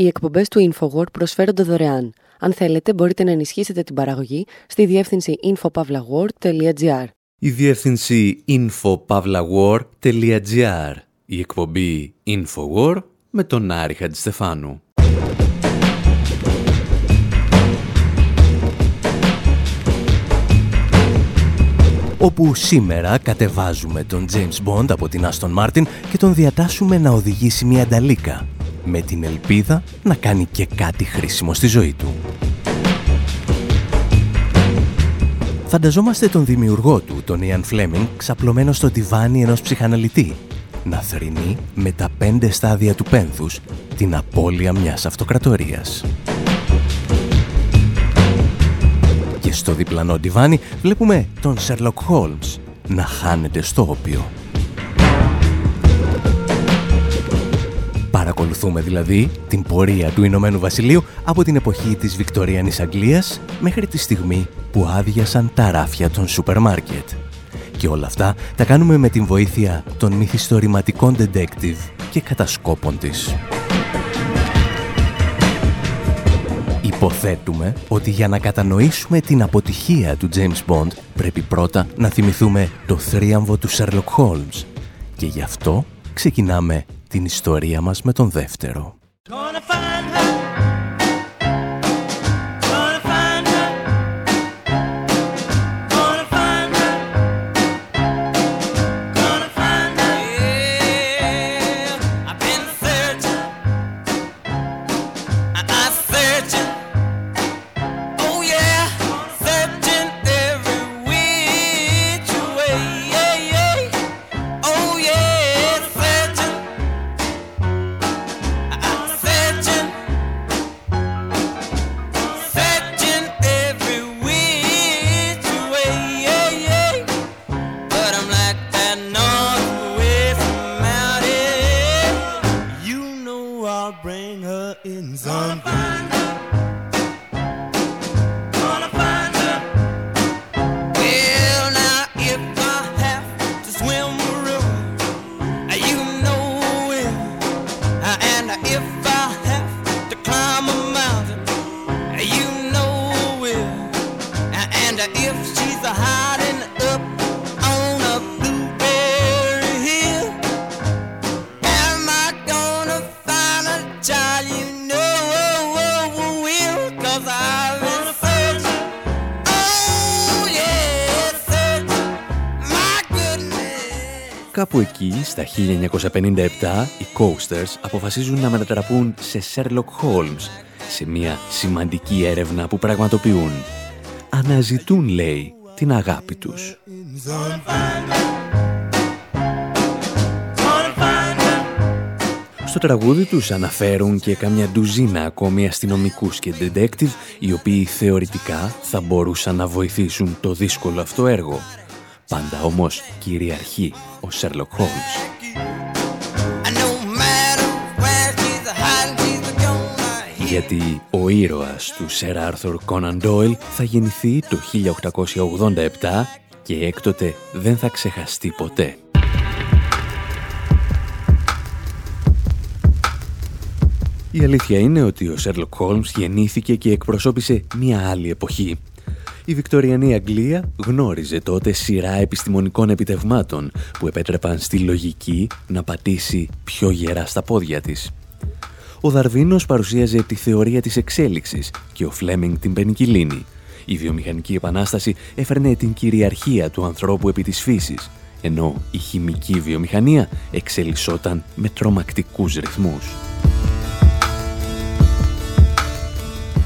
Οι εκπομπές του InfoWord προσφέρονται δωρεάν. Αν θέλετε, μπορείτε να ενισχύσετε την παραγωγή στη διεύθυνση infopavlagor.gr. Η διεύθυνση infopavlagor.gr. Η εκπομπή InfoWord με τον Άρη Χατζηστεφάνου. όπου σήμερα κατεβάζουμε τον James Bond από την Aston Martin και τον διατάσσουμε να οδηγήσει μια νταλίκα, με την ελπίδα να κάνει και κάτι χρήσιμο στη ζωή του. Φανταζόμαστε τον δημιουργό του, τον Ian Fleming, ξαπλωμένο στο τιβάνι ενός ψυχαναλυτή, να θρυνεί με τα πέντε στάδια του πένθους την απώλεια μιας αυτοκρατορίας. Και στο διπλανό τιβάνι βλέπουμε τον Sherlock Holmes να χάνεται στο όπιο. Παρακολουθούμε δηλαδή την πορεία του Ηνωμένου Βασιλείου από την εποχή της Βικτοριανής Αγγλίας μέχρι τη στιγμή που άδειασαν τα ράφια των σούπερ μάρκετ. Και όλα αυτά τα κάνουμε με την βοήθεια των μυθιστορηματικών detective και κατασκόπων της. Υποθέτουμε ότι για να κατανοήσουμε την αποτυχία του James Bond πρέπει πρώτα να θυμηθούμε το θρίαμβο του Sherlock Holmes και γι' αυτό ξεκινάμε την ιστορία μας με τον δεύτερο. Στα 1957, οι Coasters αποφασίζουν να μετατραπούν σε Sherlock Holmes, σε μια σημαντική έρευνα που πραγματοποιούν. Αναζητούν, λέει, την αγάπη τους. Στο τραγούδι τους αναφέρουν και καμιά ντουζίνα ακόμη αστυνομικούς και detective, οι οποίοι θεωρητικά θα μπορούσαν να βοηθήσουν το δύσκολο αυτό έργο. Πάντα όμως κυριαρχεί ο Σέρλοκ Holmes. Γιατί ο ήρωας του Σερ Άρθουρ Κόναν Ντόιλ θα γεννηθεί το 1887 και έκτοτε δεν θα ξεχαστεί ποτέ. Η αλήθεια είναι ότι ο Σέρλοκ Χόλμς γεννήθηκε και εκπροσώπησε μια άλλη εποχή η Βικτοριανή Αγγλία γνώριζε τότε σειρά επιστημονικών επιτευμάτων που επέτρεπαν στη λογική να πατήσει πιο γερά στα πόδια της. Ο Δαρβίνος παρουσίαζε τη θεωρία της εξέλιξης και ο Φλέμινγκ την πενικυλίνη. Η βιομηχανική επανάσταση έφερνε την κυριαρχία του ανθρώπου επί της φύσης, ενώ η χημική βιομηχανία εξελισσόταν με τρομακτικούς ρυθμούς.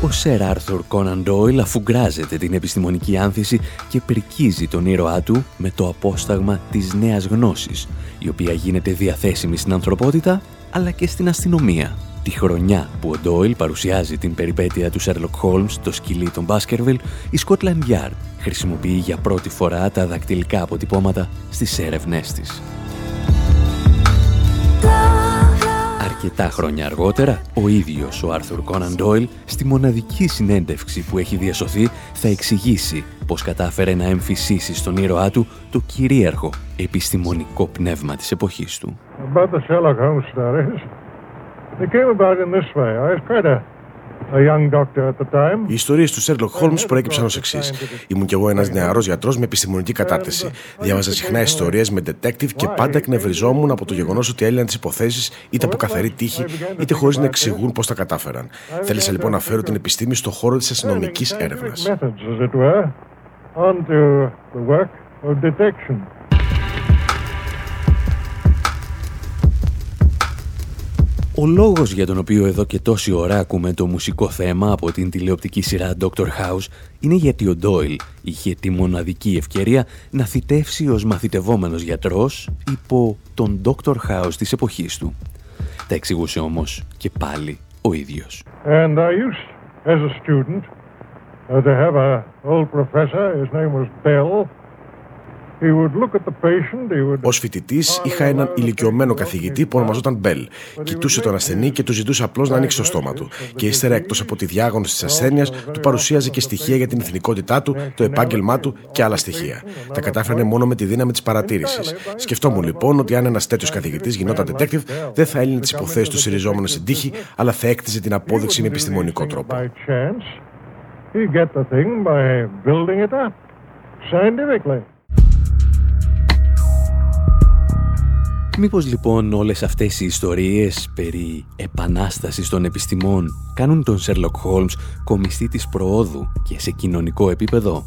Ο Σερ Άρθουρ Κόναν Ντόιλ αφουγκράζεται την επιστημονική άνθηση και πρικίζει τον ήρωά του με το απόσταγμα της νέας γνώσης, η οποία γίνεται διαθέσιμη στην ανθρωπότητα αλλά και στην αστυνομία. Τη χρονιά που ο Ντόιλ παρουσιάζει την περιπέτεια του Σέρλοκ Χόλμς στο σκυλί των Μπάσκερβιλ, η Scotland Yard χρησιμοποιεί για πρώτη φορά τα δακτυλικά αποτυπώματα στις έρευνές της. Αρκετά χρόνια αργότερα, ο ίδιος ο Άρθουρ Κόναν Ντόιλ, στη μοναδική συνέντευξη που έχει διασωθεί, θα εξηγήσει πως κατάφερε να εμφυσίσει στον ήρωά του το κυρίαρχο επιστημονικό πνεύμα της εποχής του. It came about in this way. I was quite a οι ιστορίες του Σέρλοκ Χόλμ προέκυψαν ως εξής. Ήμουν κι εγώ ένας νεαρός γιατρός με επιστημονική κατάρτιση. Διάβαζα συχνά ιστορίες με detective και πάντα εκνευριζόμουν από το γεγονός ότι έλυναν τις υποθέσεις είτε από καθαρή τύχη είτε χωρίς να εξηγούν πώς τα κατάφεραν. Θέλησα λοιπόν να φέρω την επιστήμη στο χώρο της αστυνομικής έρευνας. Ο λόγος για τον οποίο εδώ και τόση ώρα ακούμε το μουσικό θέμα από την τηλεοπτική σειρά Dr. House είναι γιατί ο Ντόιλ είχε τη μοναδική ευκαιρία να θητεύσει ως μαθητευόμενος γιατρός υπό τον Dr. House της εποχής του. Τα εξηγούσε όμως και πάλι ο ίδιος. And I used, as a student, uh, to have a old professor, his name was Bell, Ω φοιτητής είχα έναν ηλικιωμένο καθηγητή που ονομαζόταν Μπέλ. Κοιτούσε τον ασθενή και του ζητούσε απλώς να ανοίξει το στόμα του. Και ύστερα, εκτός από τη διάγνωση της ασθένειας, του παρουσίαζε και στοιχεία για την εθνικότητά του, το επάγγελμά του και άλλα στοιχεία. Τα κατάφερνε μόνο με τη δύναμη της παρατήρησης. Σκεφτόμουν λοιπόν ότι αν ένας τέτοιος καθηγητής γινόταν detective, δεν θα έλυνε τις υποθέσεις του συριζόμενο στην τύχη, αλλά θα έκτιζε την απόδειξη με επιστημονικό τρόπο. Μήπως λοιπόν όλες αυτές οι ιστορίες περί επανάστασης των επιστημών κάνουν τον Σέρλοκ Χόλμς κομιστή της προόδου και σε κοινωνικό επίπεδο;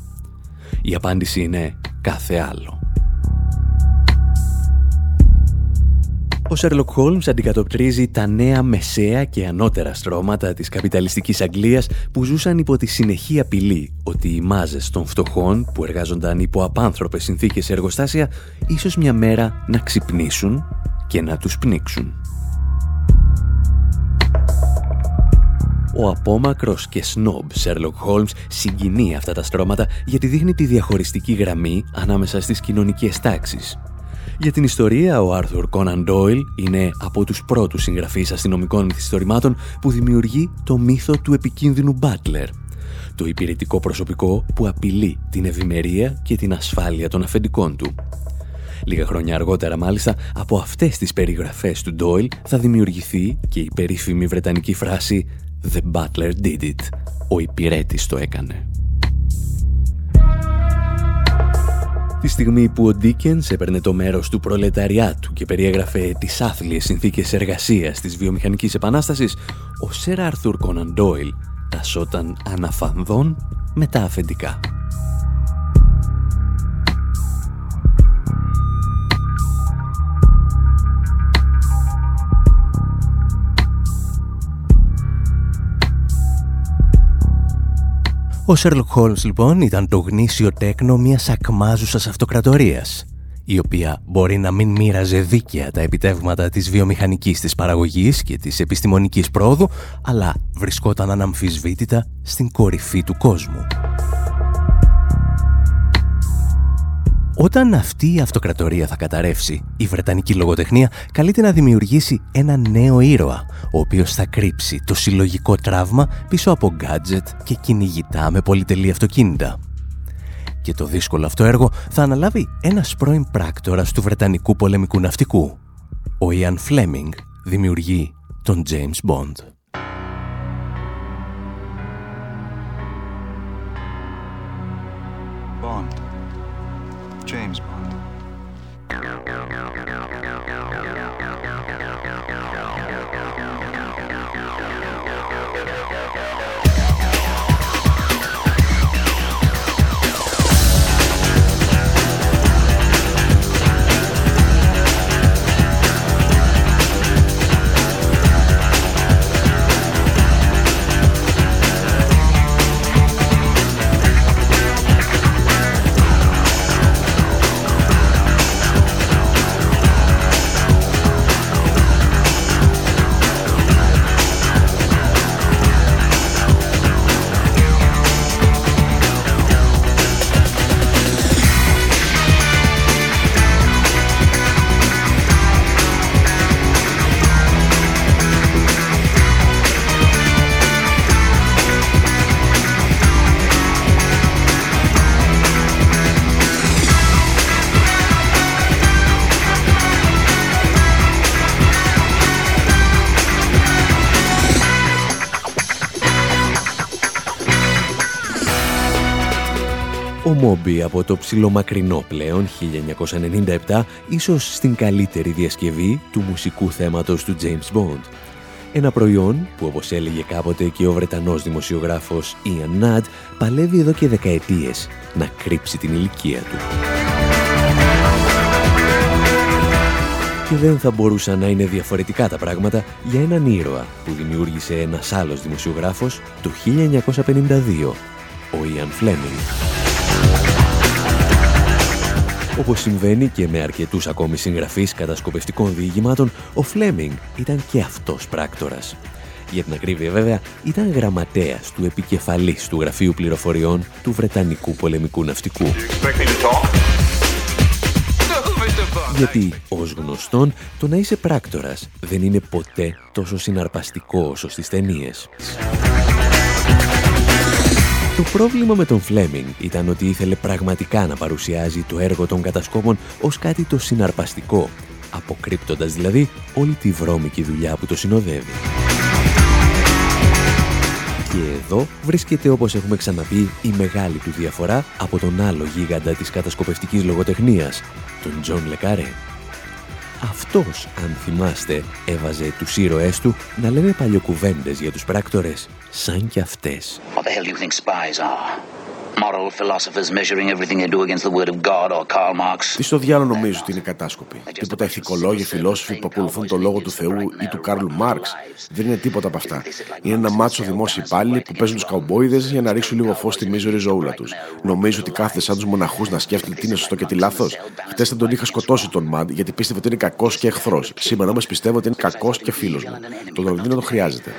Η απάντηση είναι κάθε άλλο. Ο Σέρλοκ Χόλμς αντικατοπτρίζει τα νέα μεσαία και ανώτερα στρώματα της καπιταλιστικής Αγγλίας που ζούσαν υπό τη συνεχή απειλή ότι οι μάζες των φτωχών που εργάζονταν υπό απάνθρωπες συνθήκες σε εργοστάσια ίσως μια μέρα να ξυπνήσουν και να τους πνίξουν. Ο απόμακρος και σνομπ Σέρλοκ Χόλμς συγκινεί αυτά τα στρώματα γιατί δείχνει τη διαχωριστική γραμμή ανάμεσα στις κοινωνικές τάξεις για την ιστορία, ο Άρθουρ Κόναν Ντόιλ είναι από τους πρώτους συγγραφείς αστυνομικών μυθιστορημάτων που δημιουργεί το μύθο του επικίνδυνου Μπάτλερ, το υπηρετικό προσωπικό που απειλεί την ευημερία και την ασφάλεια των αφεντικών του. Λίγα χρόνια αργότερα μάλιστα από αυτές τις περιγραφές του Ντόιλ θα δημιουργηθεί και η περίφημη βρετανική φράση «The Butler did it», ο υπηρέτης το έκανε. Τη στιγμή που ο Ντίκενς έπαιρνε το μέρος του προλεταριάτου και περιέγραφε τις άθλιες συνθήκες εργασίας της βιομηχανικής επανάστασης, ο Σερ Άρθουρ Κόναν Ντόιλ τασόταν αναφανδόν με τα αφεντικά. Ο Σέρλοκ Χόλμς λοιπόν ήταν το γνήσιο τέκνο μιας ακμάζουσας αυτοκρατορίας η οποία μπορεί να μην μοίραζε δίκαια τα επιτεύγματα της βιομηχανικής της παραγωγής και της επιστημονικής πρόοδου, αλλά βρισκόταν αναμφισβήτητα στην κορυφή του κόσμου. Όταν αυτή η αυτοκρατορία θα καταρρεύσει, η Βρετανική λογοτεχνία καλείται να δημιουργήσει ένα νέο ήρωα, ο οποίος θα κρύψει το συλλογικό τραύμα πίσω από γκάτζετ και κυνηγητά με πολυτελή αυτοκίνητα. Και το δύσκολο αυτό έργο θα αναλάβει ένας πρώην πράκτορας του Βρετανικού πολεμικού ναυτικού. Ο Ιαν Φλέμινγκ δημιουργεί τον James Bond. James Bond. Μόμπι από το ψιλομακρινό πλέον 1997, ίσως στην καλύτερη διασκευή του μουσικού θέματος του James Bond. Ένα προϊόν που όπως έλεγε κάποτε και ο Βρετανός δημοσιογράφος Ian Nudd παλεύει εδώ και δεκαετίες να κρύψει την ηλικία του. Και δεν θα μπορούσαν να είναι διαφορετικά τα πράγματα για έναν ήρωα που δημιούργησε ένας άλλος δημοσιογράφος το 1952, ο Ιαν Φλέμινγκ. Όπως συμβαίνει και με αρκετούς ακόμη συγγραφείς κατασκοπευτικών διηγημάτων, ο Φλέμινγκ ήταν και αυτός πράκτορας. Για την ακρίβεια βέβαια, ήταν γραμματέας του επικεφαλής του Γραφείου Πληροφοριών του Βρετανικού Πολεμικού Ναυτικού. Γιατί, ως γνωστόν, το να είσαι πράκτορας δεν είναι ποτέ τόσο συναρπαστικό όσο στις ταινίες. Το πρόβλημα με τον Φλέμινγκ ήταν ότι ήθελε πραγματικά να παρουσιάζει το έργο των κατασκόπων ως κάτι το συναρπαστικό, αποκρύπτοντας δηλαδή όλη τη βρώμικη δουλειά που το συνοδεύει. Και εδώ βρίσκεται όπως έχουμε ξαναπεί η μεγάλη του διαφορά από τον άλλο γίγαντα της κατασκοπευτικής λογοτεχνίας, τον Τζον Λε Καρέ. Αυτός, αν θυμάστε, έβαζε τους ήρωές του να λένε παλιοκουβέντες για τους πράκτορες, σαν κι αυτές. What the hell do you think spies are? Moral philosophers measuring everything they do against the word of God or Karl Marx. Τι στο διάλογο νομίζω ότι είναι κατάσκοποι. Τίποτα ηθικολόγοι, φιλόσοφοι που ακολουθούν το λόγο του Θεού ή του Κάρλου Μάρξ. Δεν είναι τίποτα από αυτά. Είναι ένα μάτσο δημόσιοι υπάλληλοι που παίζουν τους καουμπόιδες για να ρίξουν λίγο φως στη μίζωρη ζωούλα τους. Νομίζω ότι κάθεται σαν τους μοναχούς να σκέφτεται τι είναι σωστό και τι λάθος. Χτες δεν τον είχα σκοτώσει τον Μαντ γιατί πίστευε ότι είναι κακός και εχθρός. Σήμερα όμως πιστεύω ότι είναι κακός και φίλος μου. Το Λονδίνο το χρειάζεται.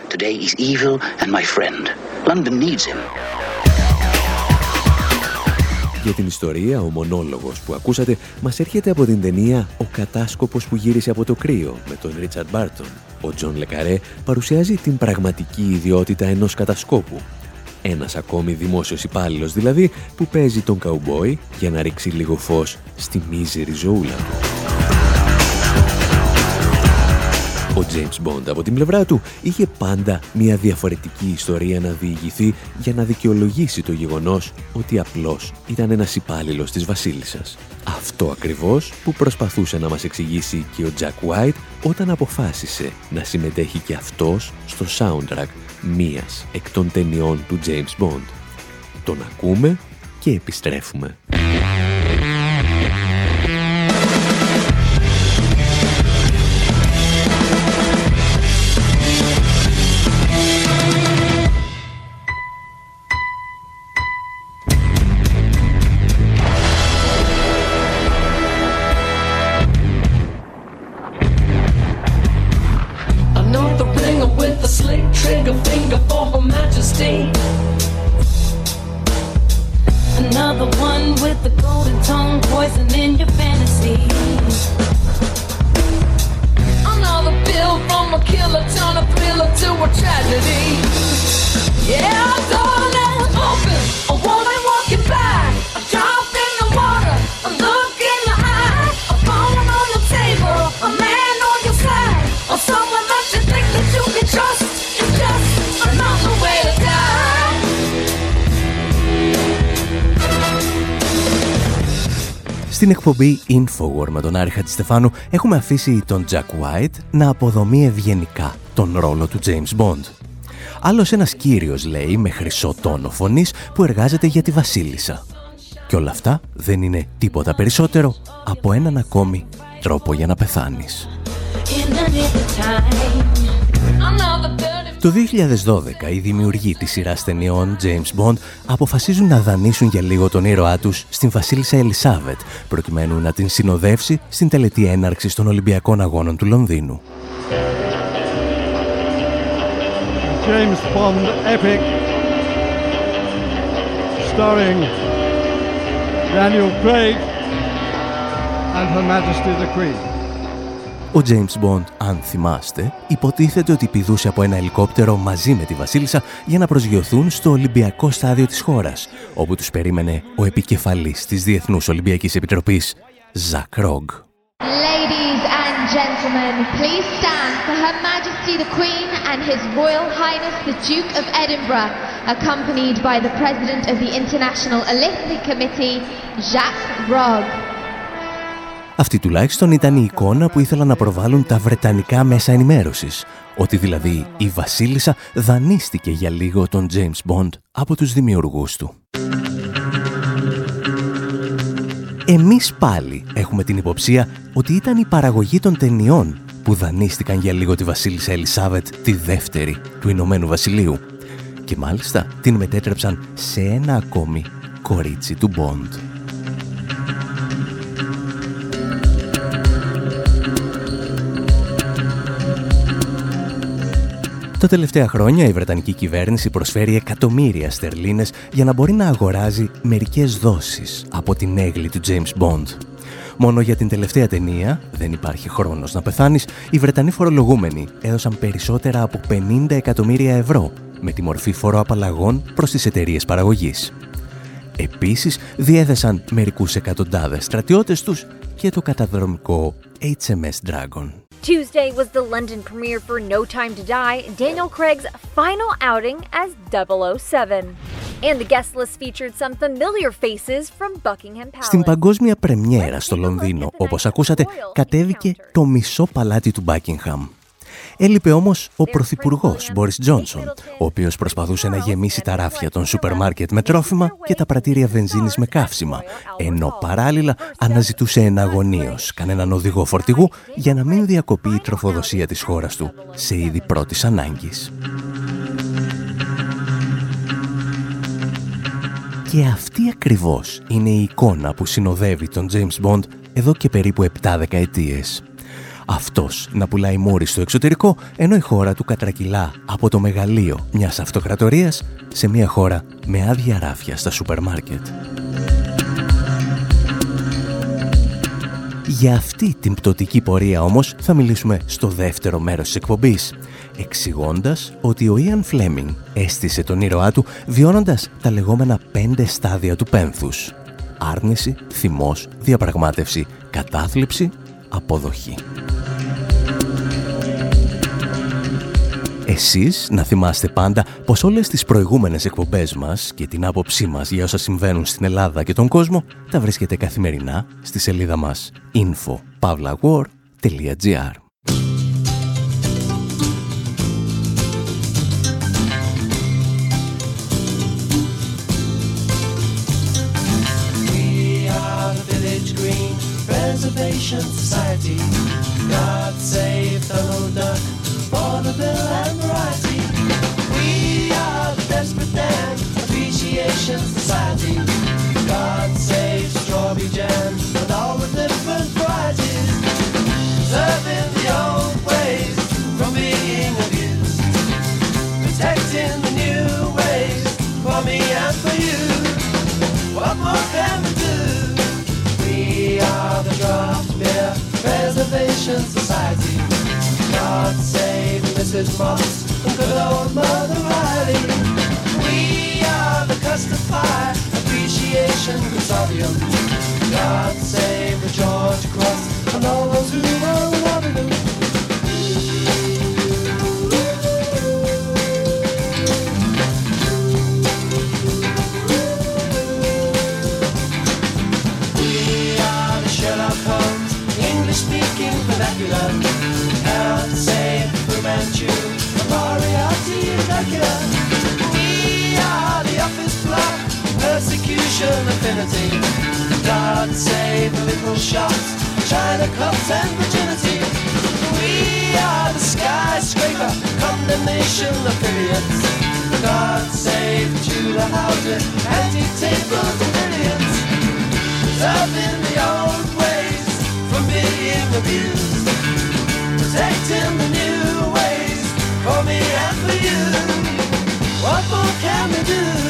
Για την ιστορία, ο μονόλογος που ακούσατε μας έρχεται από την ταινία «Ο κατάσκοπος που γύρισε από το κρύο» με τον Ρίτσαρντ Μπάρτον. Ο Τζον Λε Καρέ παρουσιάζει την πραγματική ιδιότητα ενός κατασκόπου. Ένας ακόμη δημόσιος υπάλληλος δηλαδή που παίζει τον καουμπόι για να ρίξει λίγο φως στη μίζερη ζωούλα του. Ο James Bond από την πλευρά του είχε πάντα μια διαφορετική ιστορία να διηγηθεί για να δικαιολογήσει το γεγονός ότι απλώς ήταν ένας υπάλληλος της βασίλισσας. Αυτό ακριβώς που προσπαθούσε να μας εξηγήσει και ο Jack White όταν αποφάσισε να συμμετέχει και αυτός στο soundtrack μίας εκ των ταινιών του James Bond. Τον ακούμε και επιστρέφουμε. Εκπομπή Infowar με τον Άρη Χατζηστεφάνου έχουμε αφήσει τον Jack White να αποδομεί ευγενικά τον ρόλο του James Bond. Άλλος ένας κύριος λέει με χρυσό τόνο φωνής που εργάζεται για τη Βασίλισσα. Και όλα αυτά δεν είναι τίποτα περισσότερο από έναν ακόμη τρόπο για να πεθάνεις. Το 2012 οι δημιουργοί της σειράς ταινιών James Bond αποφασίζουν να δανείσουν για λίγο τον ήρωά τους στην Βασίλισσα Ελισάβετ προκειμένου να την συνοδεύσει στην τελετή έναρξης των Ολυμπιακών Αγώνων του Λονδίνου. James Bond epic starring Daniel Craig and Her Majesty the Queen. Ο James Bond, αν θυμάστε, υποτίθεται ότι πηδούσε από ένα ελικόπτερο μαζί με τη Βασίλισσα για να προσγειωθούν στο Ολυμπιακό στάδιο της χώρας, όπου τους περίμενε ο επικεφαλής της Διεθνούς Ολυμπιακής Επιτροπής, Ζακ Ρόγκ. Ladies and gentlemen, please stand for Her Majesty the Queen and His Royal Highness the Duke of Edinburgh. accompanied by the president of the International Olympic Committee, Jacques Rogge. Αυτή τουλάχιστον ήταν η εικόνα που ήθελαν να προβάλλουν τα βρετανικά μέσα ενημέρωσης, ότι δηλαδή η Βασίλισσα δανείστηκε για λίγο τον James Bond από τους δημιουργούς του. Εμείς πάλι έχουμε την υποψία ότι ήταν η παραγωγή των ταινιών που δανείστηκαν για λίγο τη Βασίλισσα Ελισάβετ τη δεύτερη του Ηνωμένου Βασιλείου και μάλιστα την μετέτρεψαν σε ένα ακόμη κορίτσι του Μποντ. Τα τελευταία χρόνια η Βρετανική κυβέρνηση προσφέρει εκατομμύρια στερλίνες για να μπορεί να αγοράζει μερικές δόσεις από την έγκλη του James Bond. Μόνο για την τελευταία ταινία, δεν υπάρχει χρόνος να πεθάνεις, οι Βρετανοί φορολογούμενοι έδωσαν περισσότερα από 50 εκατομμύρια ευρώ με τη μορφή φοροαπαλλαγών προς τις εταιρείες παραγωγής. Επίσης, διέδεσαν μερικούς εκατοντάδες στρατιώτες τους και το καταδρομικό HMS Dragon. Tuesday was the London premiere for No Time to Die, Daniel Craig's final outing as 007. And the guest list featured some familiar faces from Buckingham Palace. Στην παγκόσμια πρεμιέρα στο Λονδίνο, όπως ακούσατε, κατέβηκε το μισό παλάτι του Buckingham. Έλειπε όμως ο Πρωθυπουργός Μπόρις Τζόνσον, ο οποίος προσπαθούσε να γεμίσει τα ράφια των σούπερ μάρκετ με τρόφιμα και τα πρατήρια βενζίνης με καύσιμα, ενώ παράλληλα αναζητούσε εναγωνίως κανέναν οδηγό φορτηγού για να μην διακοπεί η τροφοδοσία της χώρας του σε είδη πρώτης ανάγκης. Και αυτή ακριβώς είναι η εικόνα που συνοδεύει τον James Bond εδώ και περίπου 7 δεκαετίες. Αυτός να πουλάει μόρι στο εξωτερικό, ενώ η χώρα του κατρακυλά από το μεγαλείο μιας αυτοκρατορίας σε μια χώρα με άδεια ράφια στα σούπερ μάρκετ. Για αυτή την πτωτική πορεία όμως θα μιλήσουμε στο δεύτερο μέρος της εκπομπής, εξηγώντας ότι ο Ιαν Φλέμινγκ έστησε τον ήρωά του βιώνοντας τα λεγόμενα πέντε στάδια του πένθους. Άρνηση, θυμός, διαπραγμάτευση, κατάθλιψη, αποδοχή. Εσείς να θυμάστε πάντα πως όλες τις προηγούμενες εκπομπές μας και την άποψή μας για όσα συμβαίνουν στην Ελλάδα και τον κόσμο τα βρίσκετε καθημερινά στη σελίδα μας info.pavlawar.gr Preservation Society. God save Donald Duck Vaudeville and variety. We are the Desperate Dan Appreciation Society. God save strawberry jam and all the different varieties. Serving the old ways from being abused. Protecting the new ways for me and for you. What more can we do? We are the Draft Beer Preservation Society. God save Mrs. Moss and good old Mother Riley. We are the Custard Appreciation Consortium. God save the George Cross and all those who are loving them. China clubs and virginity. We are the skyscraper, condemnation affiliates. God save Tudor houses, antique tables and billions. Serving the old ways from being abused protecting the new ways for me and for you. What more can we do?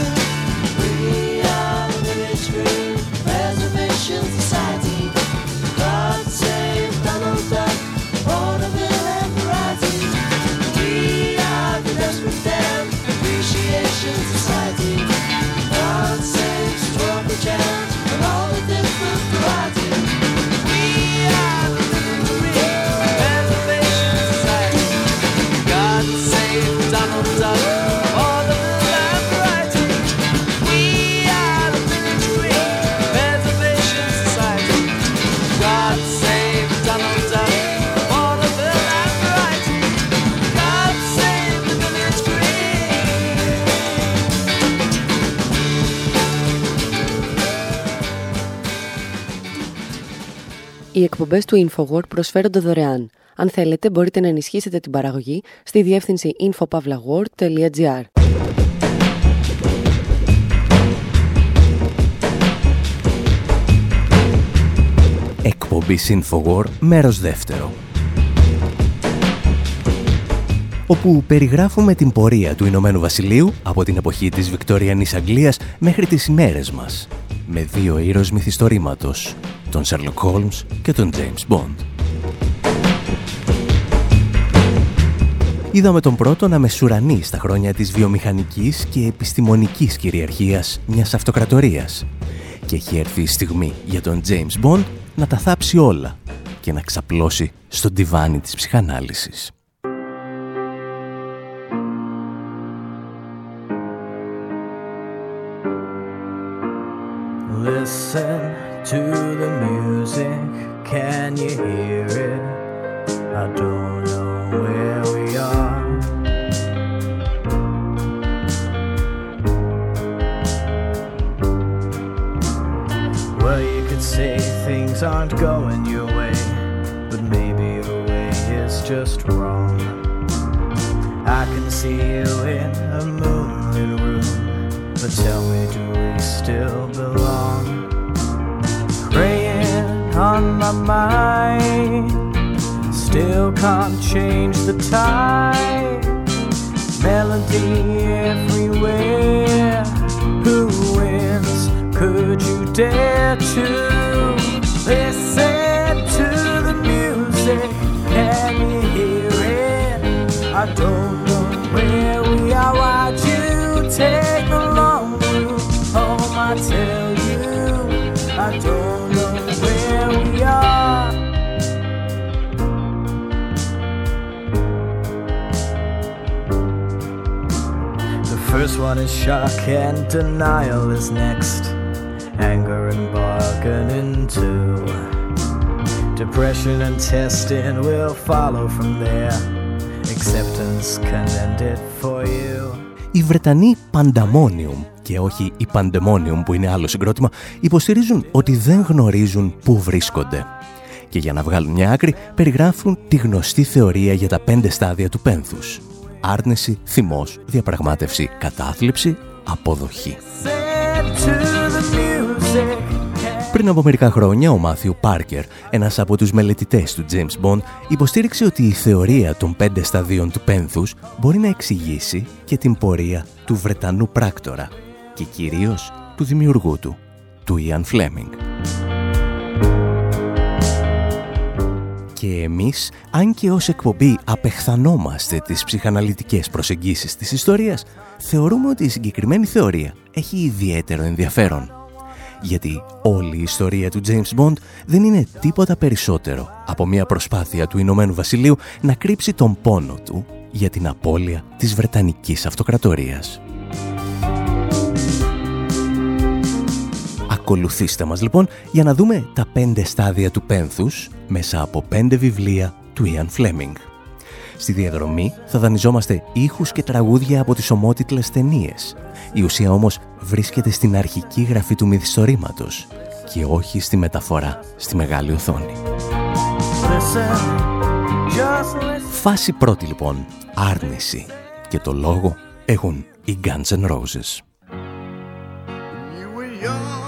Οι εκπομπές του InfoWord προσφέρονται δωρεάν. Αν θέλετε, μπορείτε να ενισχύσετε την παραγωγή στη διεύθυνση infopavlagor.gr. Εκπομπή InfoWord, μέρος δεύτερο. όπου περιγράφουμε την πορεία του Ηνωμένου Βασιλείου από την εποχή της Βικτοριανής Αγγλίας μέχρι τις ημέρες μας, με δύο ήρωες μυθιστορήματος, τον Sherlock Holmes και τον James Bond. Είδαμε τον πρώτο να μεσουρανεί στα χρόνια της βιομηχανικής και επιστημονικής κυριαρχίας μιας αυτοκρατορίας και έχει έρθει η στιγμή για τον James Bond να τα θάψει όλα και να ξαπλώσει στον τιβάνι της ψυχανάλυσης. Listen to the music, can you hear it? I don't know where we are. Well, you could say things aren't going your way, but maybe the way is just wrong. I can see you in a moonlit room, but tell me, do we still belong? Praying on my mind, still can't change the tide. Melody everywhere, who wins? Could you dare to one is shock and denial is next. Anger and bargaining too. Depression and testing will follow from there. Acceptance can end it for you. Οι Βρετανοί Pandemonium και όχι οι Pandemonium που είναι άλλο συγκρότημα υποστηρίζουν ότι δεν γνωρίζουν πού βρίσκονται. Και για να βγάλουν μια άκρη περιγράφουν τη γνωστή θεωρία για τα πέντε στάδια του πένθους. Άρνηση, θυμός, διαπραγμάτευση, κατάθλιψη, αποδοχή. Πριν από μερικά χρόνια, ο Μάθιου Πάρκερ, ένας από τους μελετητές του James Bond, υποστήριξε ότι η θεωρία των πέντε σταδίων του πένθους μπορεί να εξηγήσει και την πορεία του Βρετανού πράκτορα και κυρίως του δημιουργού του, του Ιαν Φλέμινγκ. Και εμείς, αν και ως εκπομπή απεχθανόμαστε τις ψυχαναλυτικές προσεγγίσεις της ιστορίας, θεωρούμε ότι η συγκεκριμένη θεωρία έχει ιδιαίτερο ενδιαφέρον γιατί όλη η ιστορία του James Bond δεν είναι τίποτα περισσότερο από μια προσπάθεια του Ηνωμένου Βασιλείου να κρύψει τον πόνο του για την απώλεια της Βρετανικής Αυτοκρατορίας. Ακολουθήστε μας λοιπόν για να δούμε τα πέντε στάδια του πένθους μέσα από πέντε βιβλία του Ιαν Φλέμινγκ. Στη διαδρομή θα δανειζόμαστε ήχους και τραγούδια από τις ομότιτλες ταινίες. Η ουσία όμως βρίσκεται στην αρχική γραφή του μυθιστορήματος και όχι στη μεταφορά στη μεγάλη οθόνη. Φάση πρώτη λοιπόν, άρνηση. Και το λόγο έχουν οι Guns N' Roses. this ever-changing world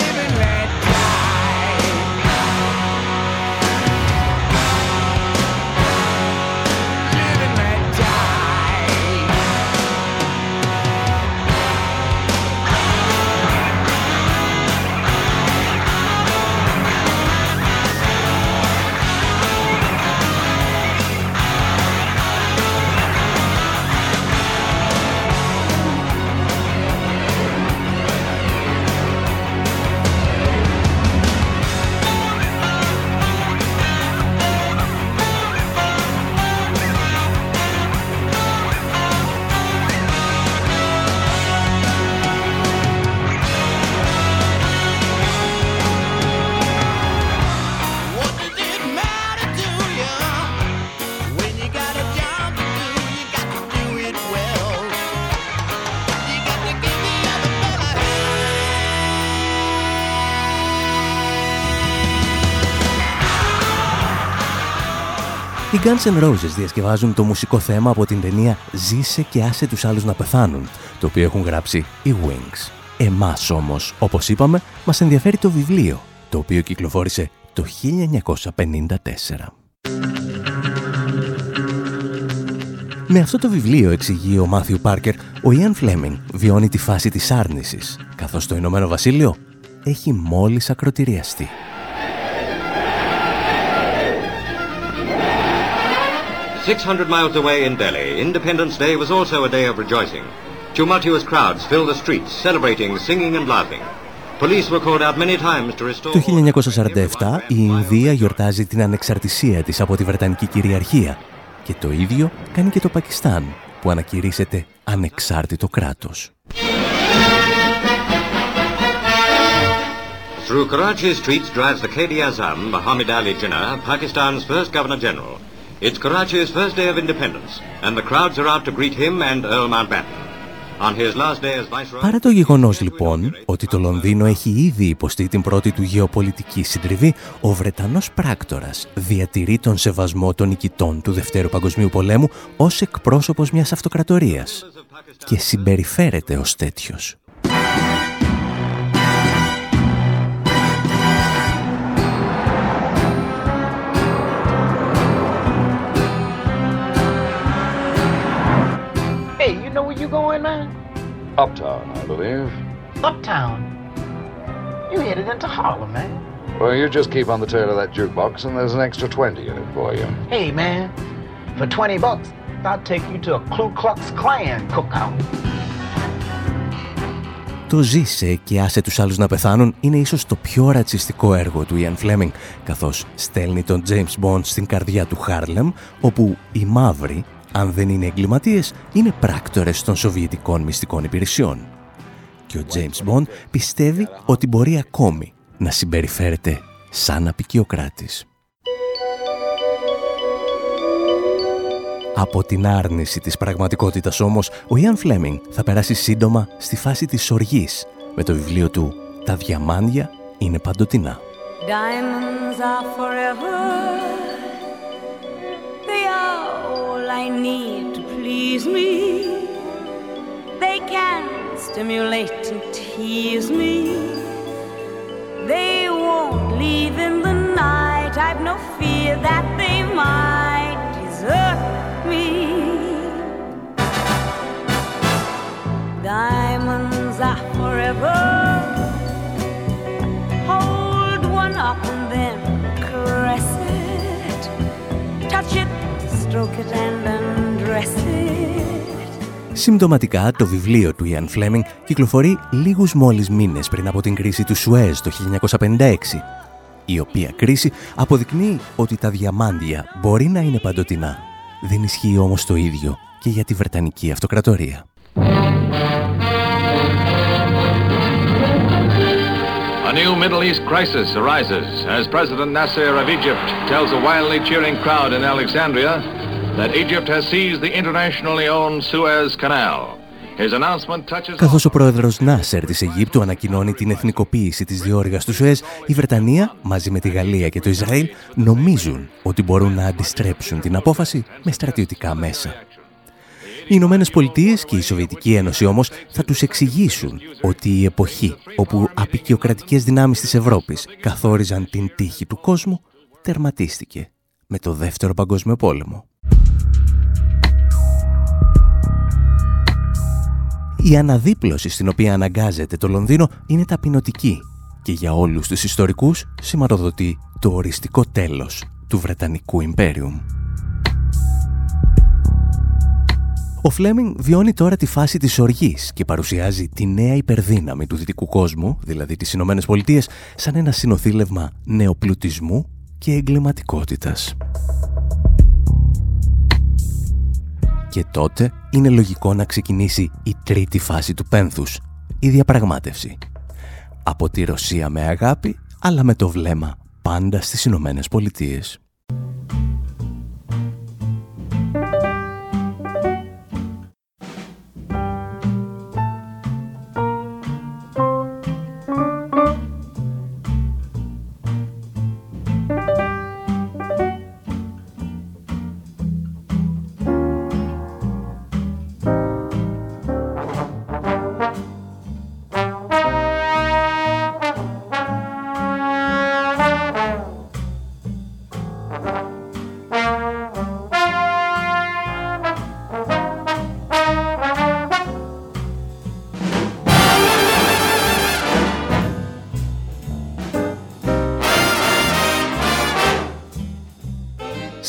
Guns N' Roses διασκευάζουν το μουσικό θέμα από την ταινία «Ζήσε και άσε τους άλλους να πεθάνουν», το οποίο έχουν γράψει οι Wings. Εμάς όμως, όπως είπαμε, μας ενδιαφέρει το βιβλίο, το οποίο κυκλοφόρησε το 1954. Με αυτό το βιβλίο, εξηγεί ο Μάθιου Πάρκερ, ο Ιαν Φλέμινγκ βιώνει τη φάση της άρνησης, καθώς το Ηνωμένο Βασίλειο έχει μόλις ακροτηριαστεί. 600 miles away in Delhi, Independence Day was also a day of rejoicing. Tumultuous crowds filled the streets, celebrating, singing and laughing. Police were called out many times to restore... Το 1947 η Ινδία γιορτάζει την ανεξαρτησία της από τη Βρετανική κυριαρχία και το ίδιο κάνει και το Πακιστάν που ανακηρύσσεται ανεξάρτητο κράτος. Through Karachi's streets drives the Qadi Azam, Muhammad Ali Jinnah, Pakistan's first Governor General. It's Karachi's first day of independence, and the crowds are out to greet him and Earl Mountbatten. On his last day as Viceroy... Παρά το γεγονός λοιπόν ότι το Λονδίνο έχει ήδη υποστεί την πρώτη του γεωπολιτική συντριβή, ο Βρετανός πράκτορας διατηρεί τον σεβασμό των νικητών του Δευτέρου Παγκοσμίου Πολέμου ως εκπρόσωπος μιας αυτοκρατορίας και συμπεριφέρεται ως τέτοιος. Uptown, I believe. Uptown? You headed into Harlem, man. Well, you just keep on the tail of that jukebox and there's an extra 20 in it for you. Hey, man. For 20 bucks, I'll take you to a Ku Klux Klan cookout. Το «Ζήσε και άσε τους άλλους να πεθάνουν» είναι ίσως το πιο ρατσιστικό έργο του Ιαν Φλέμινγκ, καθώς στέλνει τον James Bond στην καρδιά του Χάρλεμ, όπου οι μαύροι αν δεν είναι εγκληματίες, είναι πράκτορες των Σοβιετικών μυστικών υπηρεσιών. Και ο James Bond πιστεύει ότι μπορεί ακόμη να συμπεριφέρεται σαν απεικιοκράτης. Από την άρνηση της πραγματικότητας όμως, ο Ιαν Φλέμινγκ θα περάσει σύντομα στη φάση της οργής με το βιβλίο του «Τα διαμάντια είναι παντοτινά». Diamonds are forever. I need to please me. They can stimulate and tease me. They won't leave in the night. I've no fear that they might desert me. Diamonds are forever. Συμπτωματικά, το βιβλίο του Ιαν Φλέμινγκ κυκλοφορεί λίγους μόλις μήνες πριν από την κρίση του Σουέζ το 1956, η οποία κρίση αποδεικνύει ότι τα διαμάντια μπορεί να είναι παντοτινά. Δεν ισχύει όμως το ίδιο και για τη Βρετανική Αυτοκρατορία. A new Middle East crisis arises as President Nasser of Egypt tells a wildly cheering crowd in Alexandria that Egypt has seized the internationally owned Suez Canal. Καθώς ο πρόεδρος Νάσερ της Αιγύπτου ανακοινώνει την εθνικοποίηση της διόρυγας του Σουέζ, η Βρετανία μαζί με τη Γαλλία και το Ισραήλ νομίζουν ότι μπορούν να αντιστρέψουν την απόφαση με στρατιωτικά μέσα. Οι Ηνωμένες Πολιτείες και η Σοβιετική Ένωση όμως θα τους εξηγήσουν ότι η εποχή όπου απεικιοκρατικές δυνάμεις της Ευρώπης καθόριζαν την τύχη του κόσμου τερματίστηκε με το Δεύτερο Παγκόσμιο Πόλεμο. Η αναδίπλωση στην οποία αναγκάζεται το Λονδίνο είναι ταπεινωτική και για όλους τους ιστορικούς σηματοδοτεί το οριστικό τέλος του Βρετανικού Ιμπέριουμ. Ο Φλέμινγκ βιώνει τώρα τη φάση της οργής και παρουσιάζει τη νέα υπερδύναμη του δυτικού κόσμου, δηλαδή τις Ηνωμένες Πολιτείες, σαν ένα συνοθήλευμα νεοπλουτισμού και εγκληματικότητας. Και τότε είναι λογικό να ξεκινήσει η τρίτη φάση του πένθους, η διαπραγμάτευση. Από τη Ρωσία με αγάπη, αλλά με το βλέμμα πάντα στις Ηνωμένες Πολιτείες.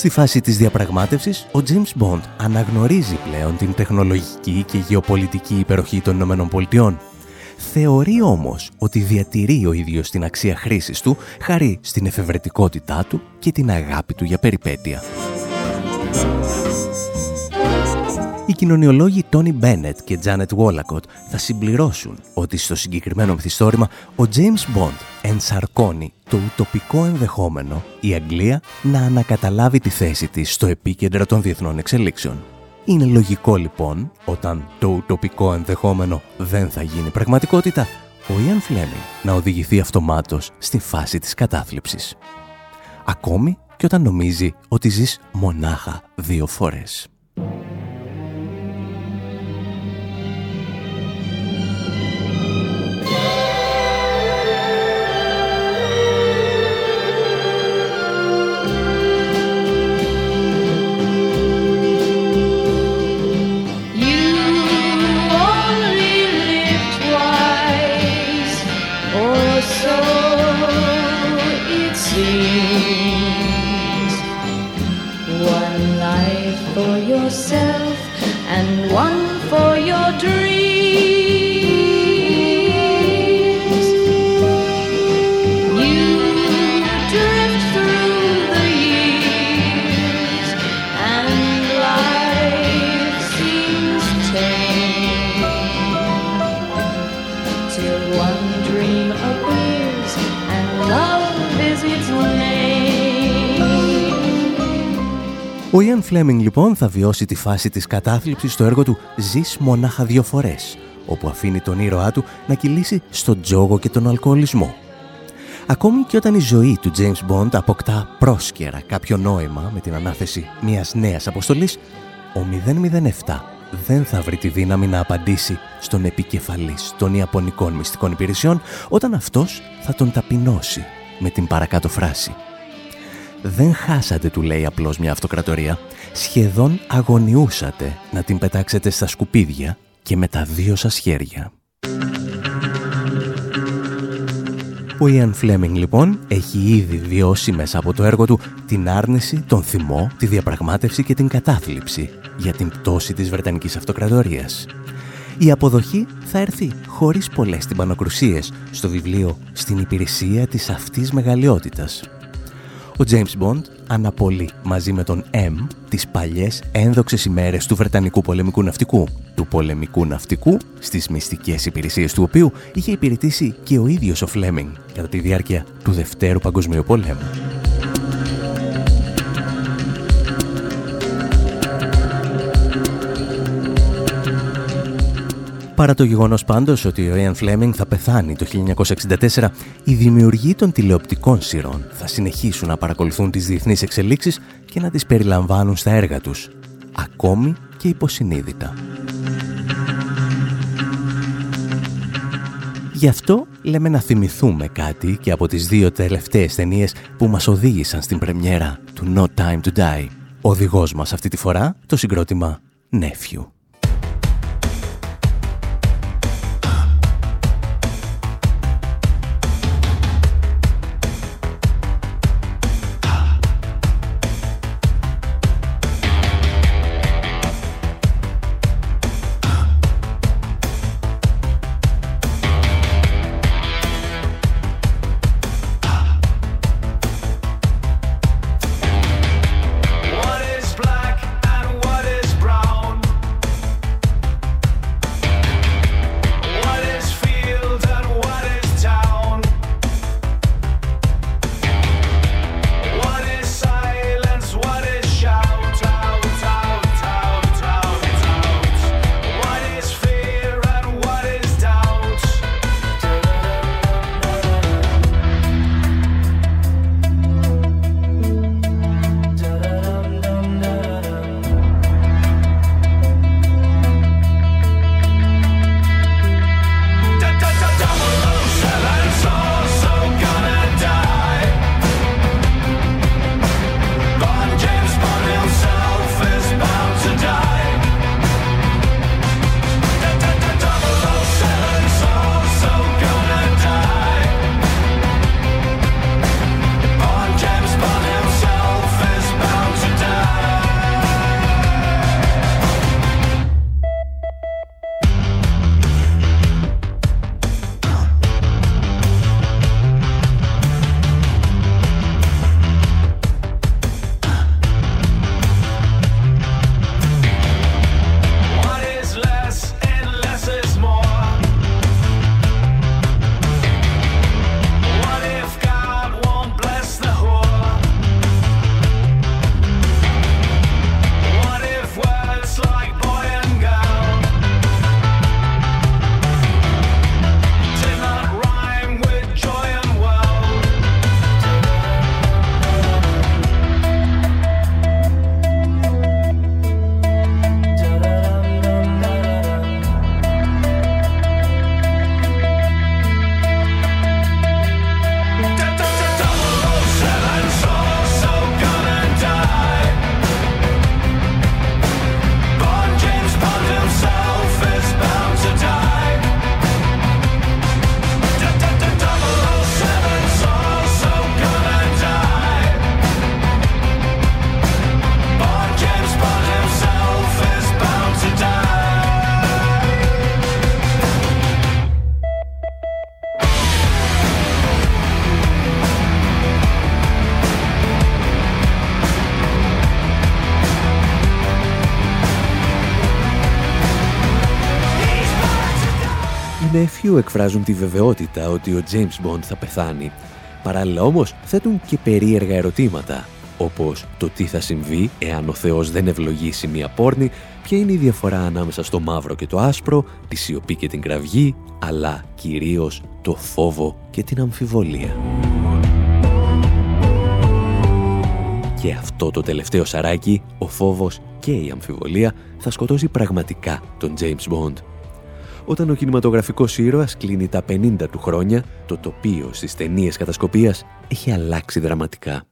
Στη φάση της διαπραγμάτευσης, ο James Bond αναγνωρίζει πλέον την τεχνολογική και γεωπολιτική υπεροχή των Ηνωμένων Πολιτειών. Θεωρεί όμως ότι διατηρεί ο ίδιος την αξία χρήσης του χάρη στην εφευρετικότητά του και την αγάπη του για περιπέτεια. Οι κοινωνιολόγοι Τόνι Μπένετ και Τζάνετ Βόλακοτ θα συμπληρώσουν ότι στο συγκεκριμένο μυθιστόρημα ο James Bond ενσαρκώνει το ουτοπικό ενδεχόμενο η Αγγλία να ανακαταλάβει τη θέση της στο επίκεντρο των διεθνών εξελίξεων. Είναι λογικό λοιπόν, όταν το ουτοπικό ενδεχόμενο δεν θα γίνει πραγματικότητα, ο Ιαν Φλέμινγκ να οδηγηθεί αυτομάτως στη φάση της κατάθλιψης. Ακόμη και όταν νομίζει ότι ζεις μονάχα δύο φορές. Φλέμινγκ λοιπόν θα βιώσει τη φάση της κατάθλιψης στο έργο του «Ζεις μονάχα δύο φορές», όπου αφήνει τον ήρωά του να κυλήσει στον τζόγο και τον αλκοολισμό. Ακόμη και όταν η ζωή του James Bond αποκτά πρόσκαιρα κάποιο νόημα με την ανάθεση μιας νέας αποστολής, ο 007 δεν θα βρει τη δύναμη να απαντήσει στον επικεφαλής των Ιαπωνικών μυστικών υπηρεσιών όταν αυτός θα τον ταπεινώσει με την παρακάτω φράση δεν χάσατε, του λέει απλώς μια αυτοκρατορία. Σχεδόν αγωνιούσατε να την πετάξετε στα σκουπίδια και με τα δύο σας χέρια. Ο Ιαν Φλέμινγκ λοιπόν έχει ήδη βιώσει μέσα από το έργο του την άρνηση, τον θυμό, τη διαπραγμάτευση και την κατάθλιψη για την πτώση της Βρετανικής Αυτοκρατορίας. Η αποδοχή θα έρθει χωρίς πολλές τυμπανοκρουσίες στο βιβλίο «Στην υπηρεσία της αυτής μεγαλειότητας» ο James Bond αναπολύει μαζί με τον M τις παλιές ένδοξες ημέρες του Βρετανικού πολεμικού ναυτικού, του πολεμικού ναυτικού στις μυστικές υπηρεσίες του οποίου είχε υπηρετήσει και ο ίδιος ο Φλέμινγκ κατά τη διάρκεια του Δευτέρου Παγκοσμίου Πολέμου. Παρά το γεγονός πάντως ότι ο Ian Fleming θα πεθάνει το 1964, οι δημιουργοί των τηλεοπτικών σειρών θα συνεχίσουν να παρακολουθούν τις διεθνείς εξελίξεις και να τις περιλαμβάνουν στα έργα τους, ακόμη και υποσυνείδητα. Γι' αυτό λέμε να θυμηθούμε κάτι και από τις δύο τελευταίες ταινίες που μας οδήγησαν στην πρεμιέρα του No Time to Die. Ο οδηγός μας αυτή τη φορά το συγκρότημα Nephew. Σε φιού εκφράζουν τη βεβαιότητα ότι ο James Bond θα πεθάνει. Παράλληλα όμως θέτουν και περίεργα ερωτήματα, όπως το τι θα συμβεί εάν ο Θεός δεν ευλογήσει μια πόρνη, ποια είναι η διαφορά ανάμεσα στο μαύρο και το άσπρο, τη σιωπή και την κραυγή, αλλά κυρίως το φόβο και την αμφιβολία. Και αυτό το τελευταίο σαράκι, ο φόβος και η αμφιβολία, θα σκοτώσει πραγματικά τον James Bond. Όταν ο κινηματογραφικός ήρωας κλείνει τα 50 του χρόνια, το τοπίο στις ταινίες κατασκοπίας έχει αλλάξει δραματικά.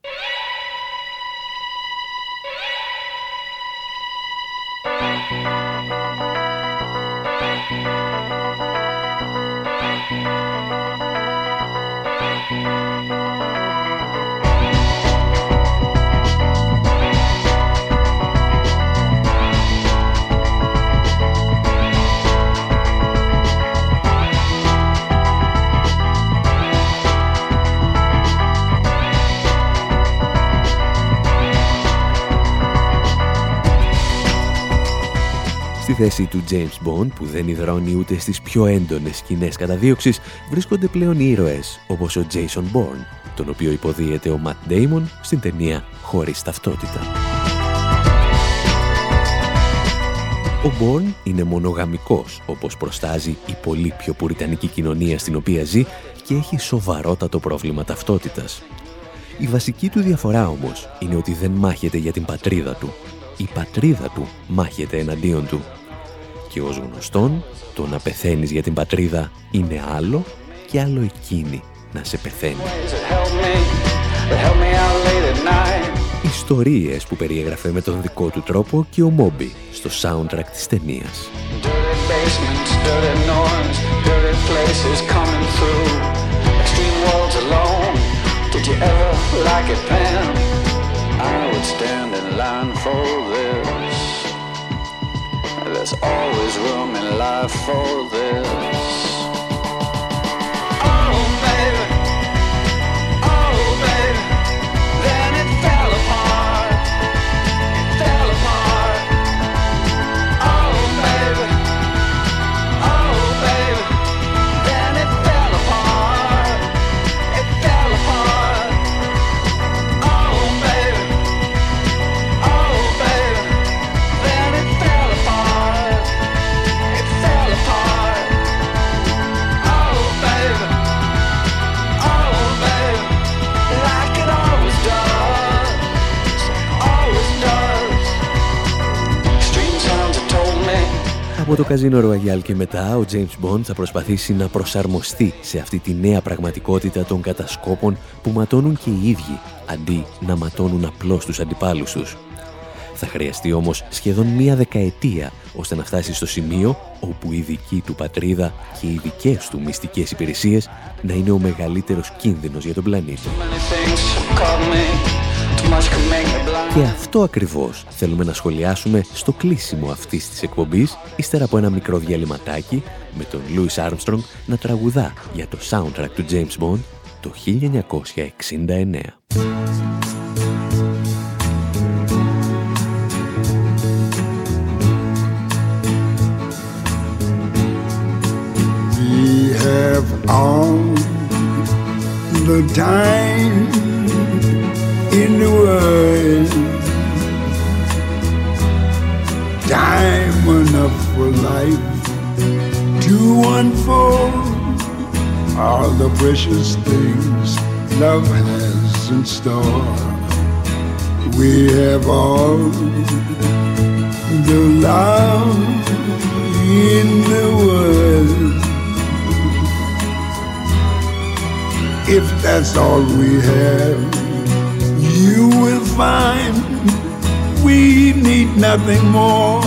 Θέση του James Bond, που δεν υδρώνει ούτε στις πιο έντονες σκηνές καταδίωξης, βρίσκονται πλέον ήρωες, όπως ο Jason Bourne, τον οποίο υποδίεται ο Matt Damon στην ταινία «Χωρίς ταυτότητα». Ο Bourne είναι μονογαμικός, όπως προστάζει η πολύ πιο πουριτανική κοινωνία στην οποία ζει και έχει σοβαρότατο πρόβλημα ταυτότητας. Η βασική του διαφορά όμως είναι ότι δεν μάχεται για την πατρίδα του. Η πατρίδα του μάχεται εναντίον του και ως γνωστόν, το να πεθαίνεις για την πατρίδα είναι άλλο και άλλο εκείνη να σε πεθαίνει. Ιστορίες που περιέγραφε με τον δικό του τρόπο και ο Μόμπι στο soundtrack της ταινίας. Did you ever like it, Pam? I would stand in line for this. There's always room in life for this. Από το καζίνο Ροαγιάλ και μετά, ο James Bond θα προσπαθήσει να προσαρμοστεί σε αυτή τη νέα πραγματικότητα των κατασκόπων που ματώνουν και οι ίδιοι, αντί να ματώνουν απλώς τους αντιπάλους τους. Θα χρειαστεί όμως σχεδόν μία δεκαετία ώστε να φτάσει στο σημείο όπου η δική του πατρίδα και οι δικές του μυστικές υπηρεσίες να είναι ο μεγαλύτερος κίνδυνος για τον πλανήτη. Και αυτό ακριβώς θέλουμε να σχολιάσουμε στο κλείσιμο αυτής της εκπομπής, ύστερα από ένα μικρό διαλυματάκι με τον Louis Armstrong να τραγουδά για το soundtrack του James Bond το 1969. We have all the time in the world. Time enough for life to unfold all the precious things love has in store. We have all the love in the world. If that's all we have you will find we need nothing more.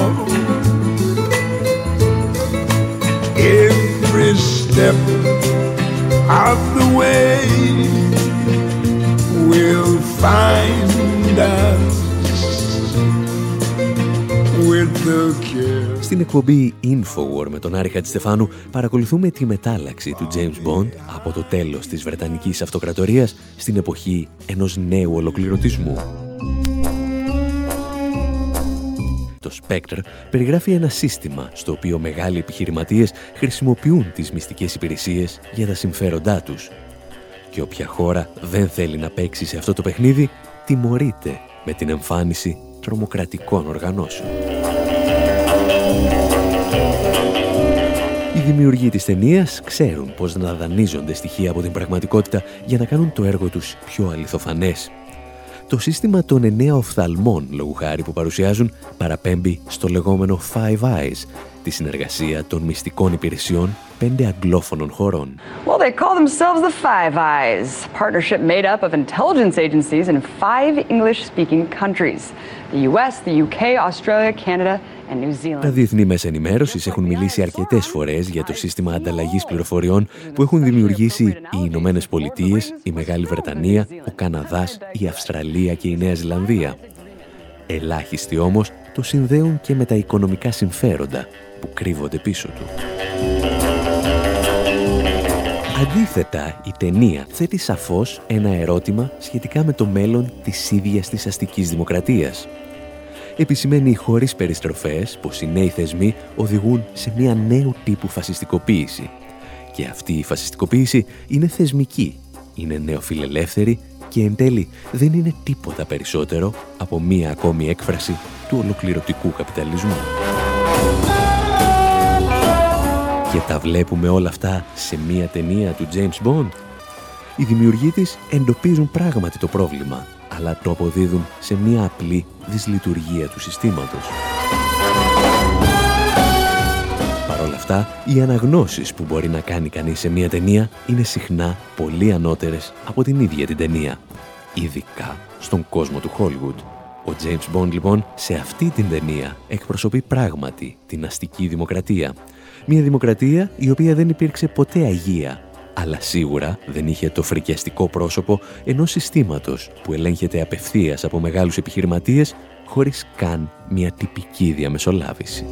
Every step of the way will find us with the care. Στην εκπομπή Infowar με τον Άρη Χατζηστεφάνου παρακολουθούμε τη μετάλλαξη του James Bond από το τέλος της Βρετανικής Αυτοκρατορίας στην εποχή ενός νέου ολοκληρωτισμού. Το Spectre περιγράφει ένα σύστημα στο οποίο μεγάλοι επιχειρηματίες χρησιμοποιούν τις μυστικές υπηρεσίες για τα συμφέροντά τους. Και όποια χώρα δεν θέλει να παίξει σε αυτό το παιχνίδι, τιμωρείται με την εμφάνιση τρομοκρατικών οργανώσεων. Δημιουργοί της ταινίας ξέρουν πώς να δανείζονται στοιχεία από την πραγματικότητα για να κάνουν το έργο τους πιο αληθοφανές. Το σύστημα των εννέα οφθαλμών, λόγου χάρη που παρουσιάζουν, παραπέμπει στο λεγόμενο Five Eyes, τη συνεργασία των μυστικών υπηρεσιών πέντε αγγλόφωνων χωρών. Well, they call themselves the Five Eyes, partnership made up of intelligence agencies in five English-speaking countries: the US, the UK, Australia, Canada, τα διεθνή μέσα ενημέρωσης έχουν μιλήσει αρκετές φορές για το σύστημα ανταλλαγής πληροφοριών που έχουν δημιουργήσει οι Ηνωμένες Πολιτείες, η Μεγάλη Βρετανία, ο Καναδάς, η Αυστραλία και η Νέα Ζηλανδία. Ελάχιστοι όμως το συνδέουν και με τα οικονομικά συμφέροντα που κρύβονται πίσω του. Αντίθετα, η ταινία θέτει σαφώς ένα ερώτημα σχετικά με το μέλλον της ίδιας της αστικής δημοκρατίας. Επισημαίνει χωρίς περιστροφές πως οι νέοι θεσμοί οδηγούν σε μια νέου τύπου φασιστικοποίηση. Και αυτή η φασιστικοποίηση είναι θεσμική, είναι νεοφιλελεύθερη και εν τέλει δεν είναι τίποτα περισσότερο από μία ακόμη έκφραση του ολοκληρωτικού καπιταλισμού. Και τα βλέπουμε όλα αυτά σε μία ταινία του James Bond. Οι δημιουργοί της εντοπίζουν πράγματι το πρόβλημα, αλλά το αποδίδουν σε μία απλή δυσλειτουργία του συστήματος. Παρ' όλα αυτά, οι αναγνώσεις που μπορεί να κάνει κανείς σε μία ταινία είναι συχνά πολύ ανώτερες από την ίδια την ταινία, ειδικά στον κόσμο του Hollywood. Ο James Bond λοιπόν σε αυτή την ταινία εκπροσωπεί πράγματι την αστική δημοκρατία. Μια δημοκρατία η οποία δεν υπήρξε ποτέ αγία, αλλά σίγουρα δεν είχε το φρικιαστικό πρόσωπο ενός συστήματος που ελέγχεται απευθείας από μεγάλους επιχειρηματίες χωρίς καν μια τυπική διαμεσολάβηση.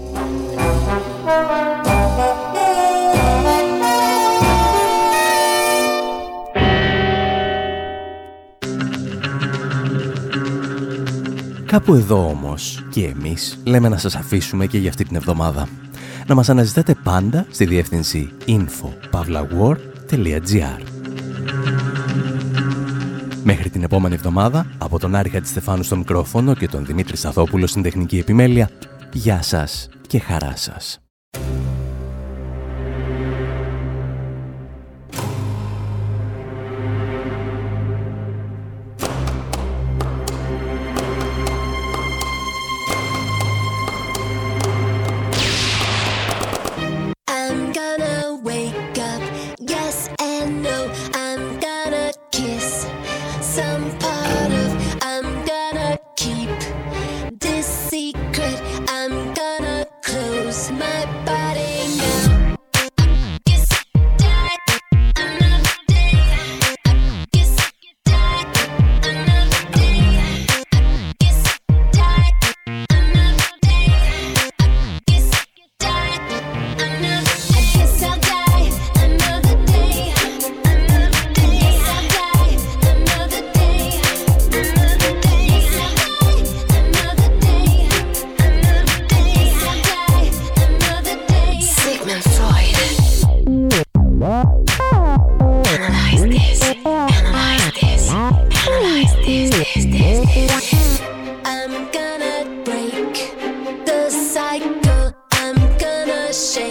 Κάπου εδώ όμως και εμείς λέμε να σας αφήσουμε και για αυτή την εβδομάδα. Να μας αναζητάτε πάντα στη διεύθυνση info.pavlawar.gr Μέχρι την επόμενη εβδομάδα, από τον Άρη Στεφάνου στο μικρόφωνο και τον Δημήτρη Σαθόπουλο στην τεχνική επιμέλεια, γεια σας και χαρά σας. shame.